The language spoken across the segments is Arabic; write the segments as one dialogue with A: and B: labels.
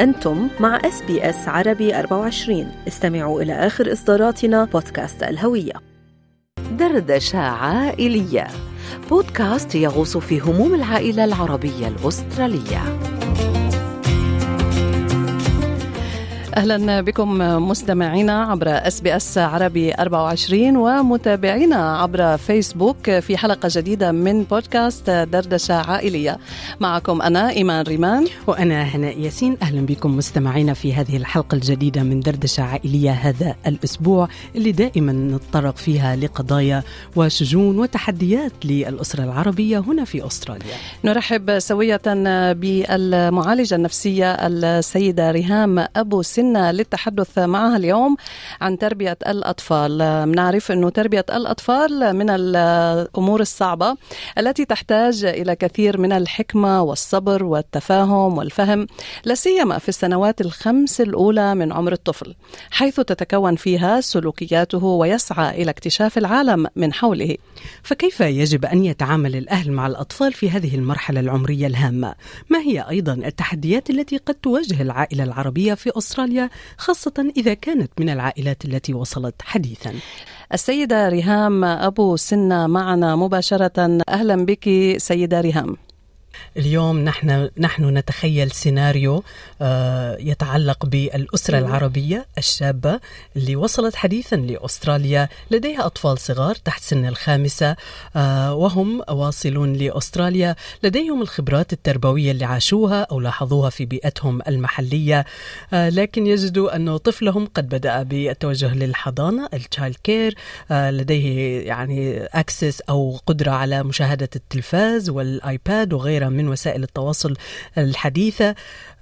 A: أنتم مع SBS عربي 24 استمعوا إلى آخر إصداراتنا بودكاست الهوية. دردشة عائلية بودكاست يغوص في هموم العائلة العربية الأسترالية.
B: أهلا بكم مستمعينا عبر SBS عربي 24 ومتابعينا عبر فيسبوك في حلقة جديدة من بودكاست دردشة عائلية. معكم أنا إيمان ريمان.
C: وأنا هناء ياسين. أهلا بكم مستمعينا في هذه الحلقة الجديدة من دردشة عائلية هذا الأسبوع اللي دائما نتطرق فيها لقضايا وشجون وتحديات للأسرة العربية هنا في أستراليا.
B: نرحب سوية بالمعالجة النفسية السيدة ريهام أبو سن للتحدث معها اليوم عن تربية الأطفال. نعرف أنه تربية الأطفال من الأمور الصعبة التي تحتاج إلى كثير من الحكمة والصبر والتفاهم والفهم لا سيما في السنوات الخمس الأولى من عمر الطفل حيث تتكون فيها سلوكياته ويسعى إلى اكتشاف العالم من حوله.
C: فكيف يجب أن يتعامل الأهل مع الأطفال في هذه المرحلة العمرية الهامة؟ ما هي أيضا التحديات التي قد تواجه العائلة العربية في أستراليا؟ خاصة إذا كانت من العائلات التي وصلت حديثا.
B: السيدة ريهام أبو سنة معنا مباشرة. أهلا بك سيدة ريهام.
C: اليوم نحن نحن نتخيل سيناريو آه، يتعلق بالأسرة العربية الشابة اللي وصلت حديثا لأستراليا لديها أطفال صغار تحت سن الخامسة آه، وهم واصلون لأستراليا. لديهم الخبرات التربوية اللي عاشوها أو لاحظوها في بيئتهم المحلية. آه، لكن يجدوا انه طفلهم قد بدأ بالتوجه للحضانة ال child care لديه يعني access أو قدرة على مشاهدة التلفاز وال iPad وغيرها من وسائل التواصل الحديثة.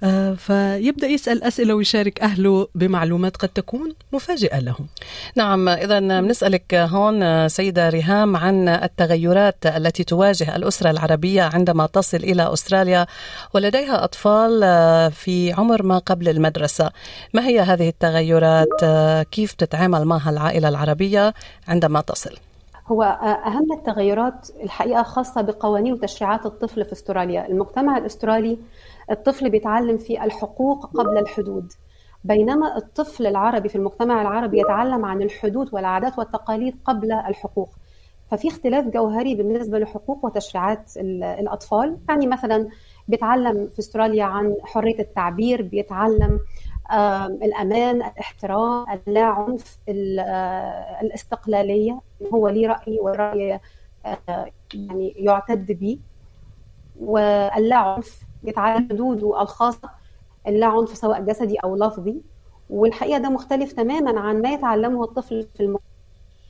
C: آه، فيبدأ يسأل أسئلة ويشارك أهله بمعلومات قد تكون مفاجئة لهم.
B: نعم إذا بنسألك هون سيدة ريهام عن التغيرات التي تواجه الأسرة العربية عندما تصل إلى أستراليا ولديها أطفال آه، في عمر ما قبل المدرسة. ما هي هذه التغيرات؟ آه، كيف تتعامل معها العائلة العربية عندما تصل؟
D: هو أهم التغيرات الحقيقة خاصة بقوانين وتشريعات الطفل في أستراليا. المجتمع الأسترالي الطفل بيتعلم في الحقوق قبل الحدود. بينما الطفل العربي في المجتمع العربي يتعلم عن الحدود والعادات والتقاليد قبل الحقوق. ففي اختلاف جوهري بالنسبة لحقوق وتشريعات الأطفال. يعني مثلا بيتعلم في أستراليا عن حرية التعبير بيتعلم الأمان الاحترام اللا عنف آه، الاستقلالية هو ليه رأي والرأي آه، يعني يعتد به واللا عنف يتعلم حدوده الخاصة اللا عنف سواء جسدي أو لفظي والحقيقة ده مختلف تماما عن ما يتعلمه الطفل في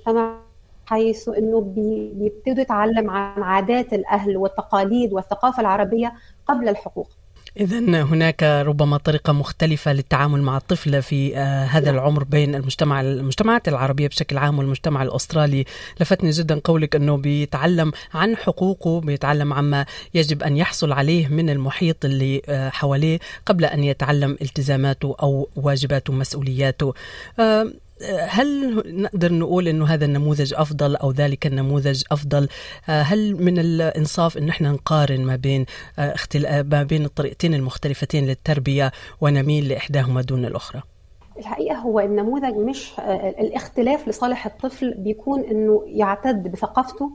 D: المجتمع حيث إنه بيبتدوا يتعلم عن عادات الأهل والتقاليد والثقافة العربية قبل الحقوق.
C: إذا هناك ربما طريقة مختلفة للتعامل مع الطفل في آه، هذا نعم. العمر بين المجتمع المجتمعات العربية بشكل عام والمجتمع الأسترالي لفتني جدا قولك أنه بيتعلم عن حقوقه بيتعلم عما يجب أن يحصل عليه من المحيط اللي آه، حواليه قبل أن يتعلم التزاماته أو واجباته ومسؤولياته آه، هل نقدر نقول إنه هذا النموذج أفضل أو ذلك النموذج أفضل؟ آه، هل من الإنصاف إن إحنا نقارن ما بين آه،. آه، ما بين الطريقتين المختلفتين للتربية ونميل لإحداهما دون الأخرى؟
D: الحقيقة هو النموذج مش الاختلاف لصالح الطفل بيكون إنه يعتد بثقافته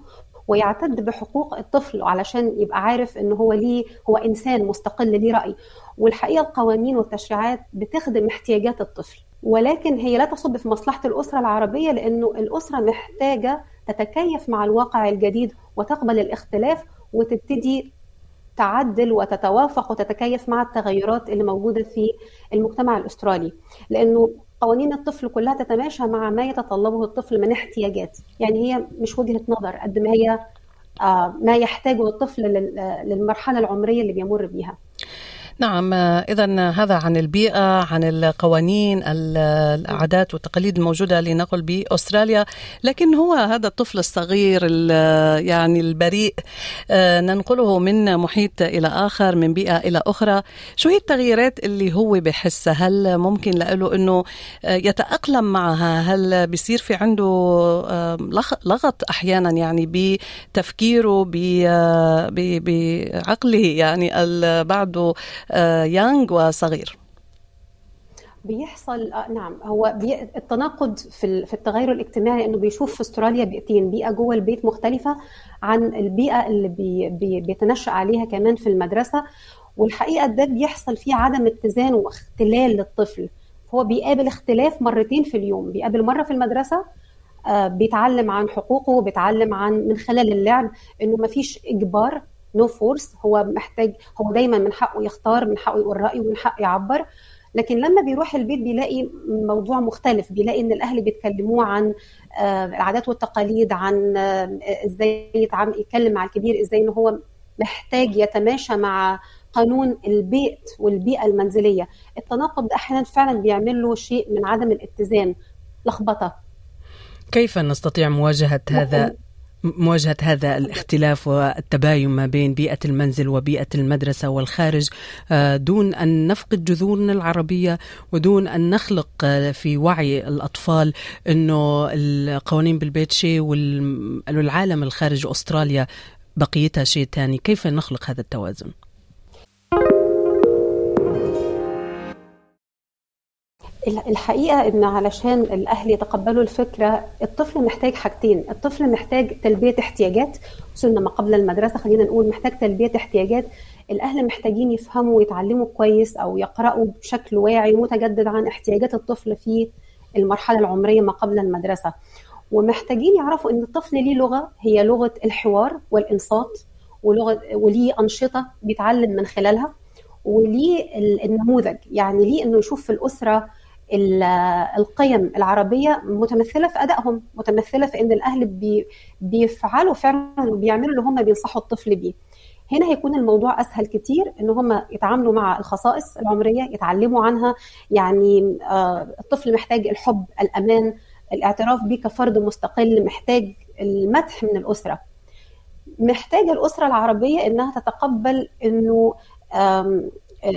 D: ويعتد بحقوق الطفل علشان يبقى عارف ان هو ليه هو إنسان مستقل ليه رأي والحقيقة القوانين والتشريعات بتخدم احتياجات الطفل ولكن هي لا تصب في مصلحة الأسرة العربية لأنه الأسرة محتاجة تتكيف مع الواقع الجديد وتقبل الاختلاف وتبتدي تعدل وتتوافق وتتكيف مع التغيرات اللي موجودة في المجتمع الأسترالي. لأنه قوانين الطفل كلها تتماشى مع ما يتطلبه الطفل من احتياجات. يعني هي مش وجهة نظر قد ما هي آه، ما يحتاجه الطفل للمرحلة العمرية اللي بيمر بيها.
B: نعم إذا هذا عن البيئة عن القوانين العادات والتقاليد الموجودة لنقل بأستراليا. لكن هو هذا الطفل الصغير يعني البريء آه، ننقله من محيط إلى آخر من بيئة إلى أخرى. شو هي التغييرات اللي هو بحسها هل ممكن له أنه يتأقلم معها؟ هل بيصير في عنده لغط أحيانا يعني بتفكيره بعقله يعني؟ بعده يانغ وصغير.
D: بيحصل آه نعم هو بي... التناقض في في التغير الاجتماعي إنه بيشوف في أستراليا بيئتين بيئة جوه البيت مختلفة عن البيئة اللي بي... بي... بيتنشأ عليها كمان في المدرسة. والحقيقة ده بيحصل فيه عدم اتزان واختلال للطفل. هو بيقابل اختلاف مرتين في اليوم. بيقابل مرة في المدرسة آه بيتعلم عن حقوقه بيتعلم عن من خلال اللعب إنه ما فيش إجبار no no force هو محتاج هو دايما من حقه يختار من حقه يقول رأيه ومن حقه يعبر. لكن لما بيروح البيت بيلاقي موضوع مختلف. بيلاقي إن الأهل بيتكلموه عن العادات والتقاليد عن إزاي يتكلم مع الكبير إزاي إن هو محتاج يتماشى مع قانون البيت والبيئة المنزلية. التناقض ده أحيانا فعلا بيعمل له شيء من عدم الاتزان لخبطة.
C: كيف نستطيع مواجهة هذا؟ مواجهة هذا الاختلاف والتباين ما بين بيئة المنزل وبيئة المدرسة والخارج دون أن نفقد جذورنا العربية ودون أن نخلق في وعي الأطفال أنه القوانين بالبيت شيء والعالم الخارج أستراليا بقيتها شيء ثاني كيف نخلق هذا التوازن؟
D: الحقيقة إن علشان الأهل يتقبلوا الفكرة الطفل محتاج حاجتين. الطفل محتاج تلبية احتياجات وصلنا ما قبل المدرسة خلينا نقول محتاج تلبية احتياجات. الأهل محتاجين يفهموا ويتعلموا كويس أو يقرأوا بشكل واعي متجدد عن احتياجات الطفل في المرحلة العمرية ما قبل المدرسة. ومحتاجين يعرفوا إن الطفل ليه لغة هي لغة الحوار والإنصات ولغة وليه أنشطة بيتعلم من خلالها وليه النموذج. يعني ليه إنه يشوف في الأسرة القيم العربية متمثلة في أدائهم متمثلة في إن الأهل بي بيفعلوا فعلا وبيعملوا اللي هم بينصحوا الطفل بيه. هنا هيكون الموضوع أسهل كتير إن هم يتعاملوا مع الخصائص العمرية يتعلموا عنها. يعني الطفل محتاج الحب الأمان الاعتراف بيه كفرد مستقل محتاج المدح من الأسرة. محتاج الأسرة العربية إنها تتقبل إنه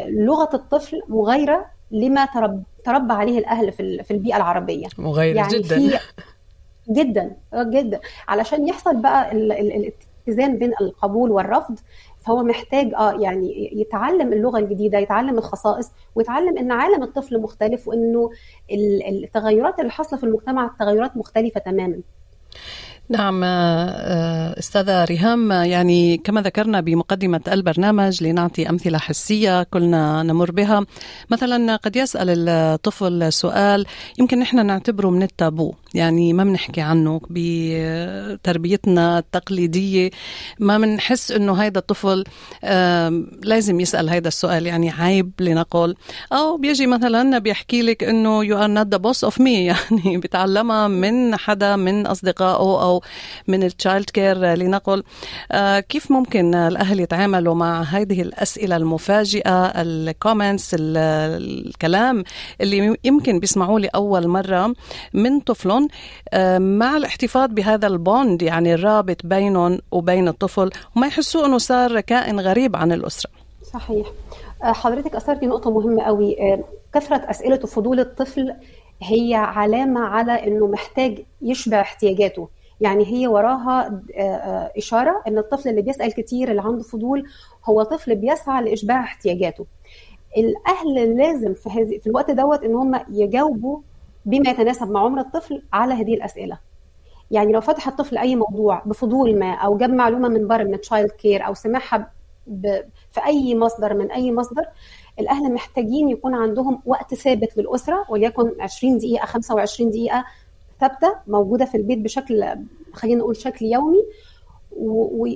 D: لغة الطفل مغايرة لما ترب تربى عليه الأهل في في البيئة العربية.
C: مغايره يعني جدا.
D: جدا جدا. علشان يحصل بقى الاتزان بين القبول والرفض فهو محتاج آه يعني يتعلم اللغة الجديدة يتعلم الخصائص ويتعلم إن عالم الطفل مختلف وإنه التغيرات اللي حاصلة في المجتمع تغيرات مختلفة تماما.
B: نعم أستاذة ريهام يعني كما ذكرنا بمقدمة البرنامج لنعطي أمثلة حسية كلنا نمر بها. مثلا قد يسأل الطفل سؤال يمكن نحن نعتبره من التابو يعني ما بنحكي عنه بتربيتنا التقليدية. ما بنحس إنه هيدا الطفل لازم يسأل هيدا السؤال يعني عيب لنقل. أو بيجي مثلا بيحكي لك إنه you are not the boss of me يعني بتعلمها من حدا من أصدقائه أو من ال child care لنقل كيف ممكن الأهل يتعاملوا مع هذه الأسئلة المفاجئة ال comments الكلام اللي يمكن بيسمعوه لأول مرة من طفلهم مع الاحتفاظ بهذا البوند يعني الرابط بينهم وبين الطفل وما يحسوا إنه صار كائن غريب عن الأسرة.
D: صحيح. حضرتك اثرتي نقطه مهمة قوي. كثرة أسئلة وفضول الطفل هي علامة على إنه محتاج يشبع احتياجاته. يعني هي وراها إشارة إن الطفل اللي بيسأل كتير اللي عنده فضول هو طفل بيسعى لإشباع احتياجاته الأهل لازم في في الوقت دوت إن هم يجاوبوا بما يتناسب مع عمر الطفل على هذه الأسئلة يعني لو فتح الطفل أي موضوع بفضول ما أو جاب معلومة من بره من child care أو سمعها. في أي مصدر من أي مصدر الأهل محتاجين يكون عندهم وقت ثابت للأسرة وليكن 20 دقيقة 25 دقيقة ثابتة موجودة في البيت بشكل خلينا نقول شكل يومي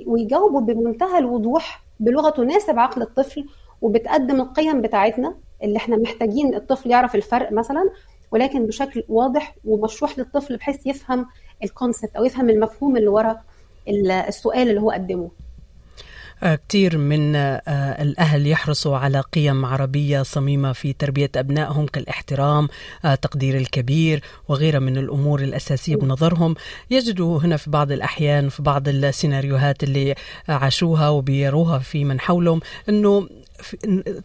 D: ويجاوبوا بمنتهى الوضوح بلغة تناسب عقل الطفل وبتقدم القيم بتاعتنا اللي إحنا محتاجين الطفل يعرف الفرق مثلا ولكن بشكل واضح ومشروح للطفل بحيث يفهم الكونسبت أو يفهم المفهوم اللي ورا السؤال اللي هو قدمه.
C: كثير من الأهل يحرصوا على قيم عربية صميمة في تربية أبنائهم كالاحترام تقدير الكبير وغيرها من الأمور الأساسية بنظرهم. يجدوا هنا في بعض الأحيان في بعض السيناريوهات اللي عاشوها وبيروها في من حولهم أنه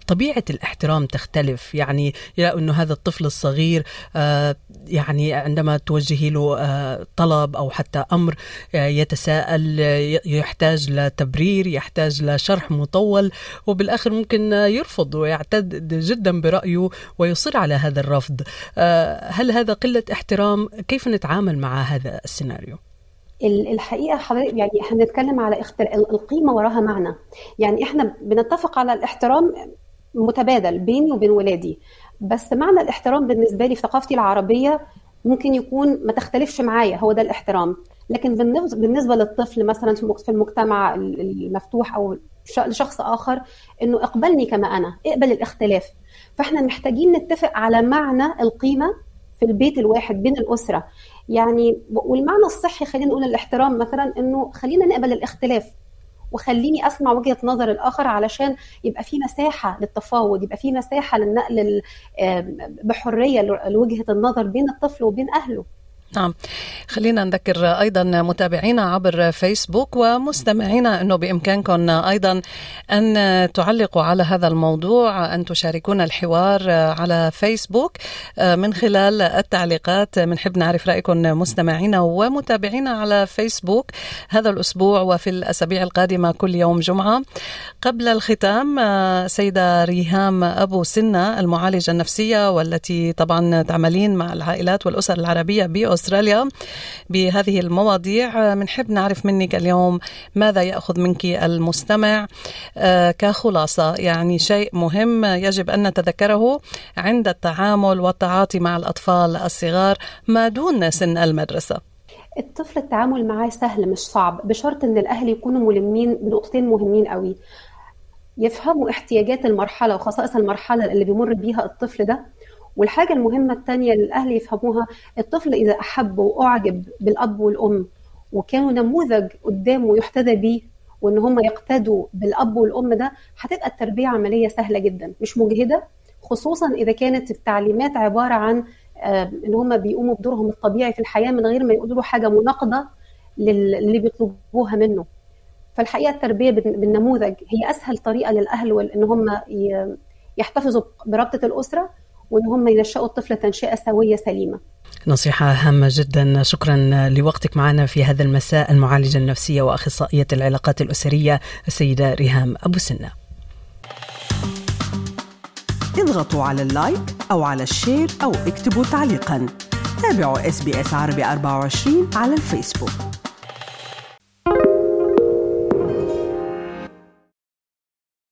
C: طبيعة الاحترام تختلف. يعني يا أنه هذا الطفل الصغير آه، يعني عندما توجهي له آه، طلب أو حتى أمر آه، يتساءل يحتاج لتبرير يحتاج لشرح مطول وبالآخر ممكن يرفض ويعتد جدا برأيه ويصر على هذا الرفض. هل هذا قلة احترام؟ كيف نتعامل مع هذا السيناريو؟
D: الحقيقة حضرتك يعني إحنا بنتكلم على اختر... القيمة وراها معنى. يعني إحنا بنتفق على الاحترام متبادل بيني وبين ولادي. بس معنى الاحترام بالنسبة لي في ثقافتي العربية ممكن يكون ما تختلفش معايا هو ده الاحترام. لكن بالنسبة للطفل مثلا في المجتمع المفتوح أو لشخص آخر إنه اقبلني كما أنا اقبل الاختلاف. فاحنا محتاجين نتفق على معنى القيمة في البيت الواحد بين الأسرة. يعني والمعنى الصحي خلينا نقول الاحترام مثلا إنه خلينا نقبل الاختلاف وخليني أسمع وجهة نظر الآخر علشان يبقى في مساحة للتفاوض يبقى في مساحة للنقل بحرية لوجهة النظر بين الطفل وبين أهله.
B: نعم. خلينا نذكر أيضا متابعينا عبر فيسبوك ومستمعينا أنه بإمكانكم أيضا أن تعلقوا على هذا الموضوع أن تشاركونا الحوار على فيسبوك. من خلال التعليقات بنحب نعرف رأيكم مستمعينا ومتابعينا على فيسبوك هذا الأسبوع وفي الأسابيع القادمة كل يوم جمعة. قبل الختام سيدة ريهام أبو سنة المعالجة النفسية والتي طبعا تعملين مع العائلات والأسر العربية بأوس أستراليا بهذه المواضيع. بنحب نعرف منك اليوم ماذا يأخذ منك المستمع. آه، كخلاصة يعني شيء مهم يجب أن نتذكره عند التعامل والتعاطي مع الأطفال الصغار ما دون سن المدرسة.
D: الطفل التعامل معاه سهل مش صعب بشرط إن الأهل يكونوا ملمين بنقطتين مهمين قوي. يفهموا احتياجات المرحلة وخصائص المرحلة اللي بيمر بيها الطفل ده. والحاجة المهمة الثانية اللي الأهل يفهموها الطفل إذا أحب وأعجب بالأب والأم وكانوا نموذج قدامه يحتذى بيه وإن هم يقتدوا بالأب والأم ده هتبقى التربية عملية سهلة جدا مش مجهدة خصوصا إذا كانت التعليمات عبارة عن إن هم بيقوموا بدورهم الطبيعي في الحياة من غير ما يقولوا له حاجة مناقضة للي بيطلبوها منه. فالحقيقة التربية بالنموذج هي أسهل طريقة للأهل إن هم يحتفظوا برابطة الأسرة وإن هم ينشأوا الطفل تنشئة سوية سليمة.
C: نصيحة هامة جدا. شكرا لوقتك معنا في هذا المساء المعالجة النفسية وأخصائية العلاقات الأسرية السيدة ريهام أبو سنة.
A: اضغطوا على ال like أو على ال share أو اكتبوا تعليقا. تابعوا إس بي إس عربي 24 على الفيسبوك.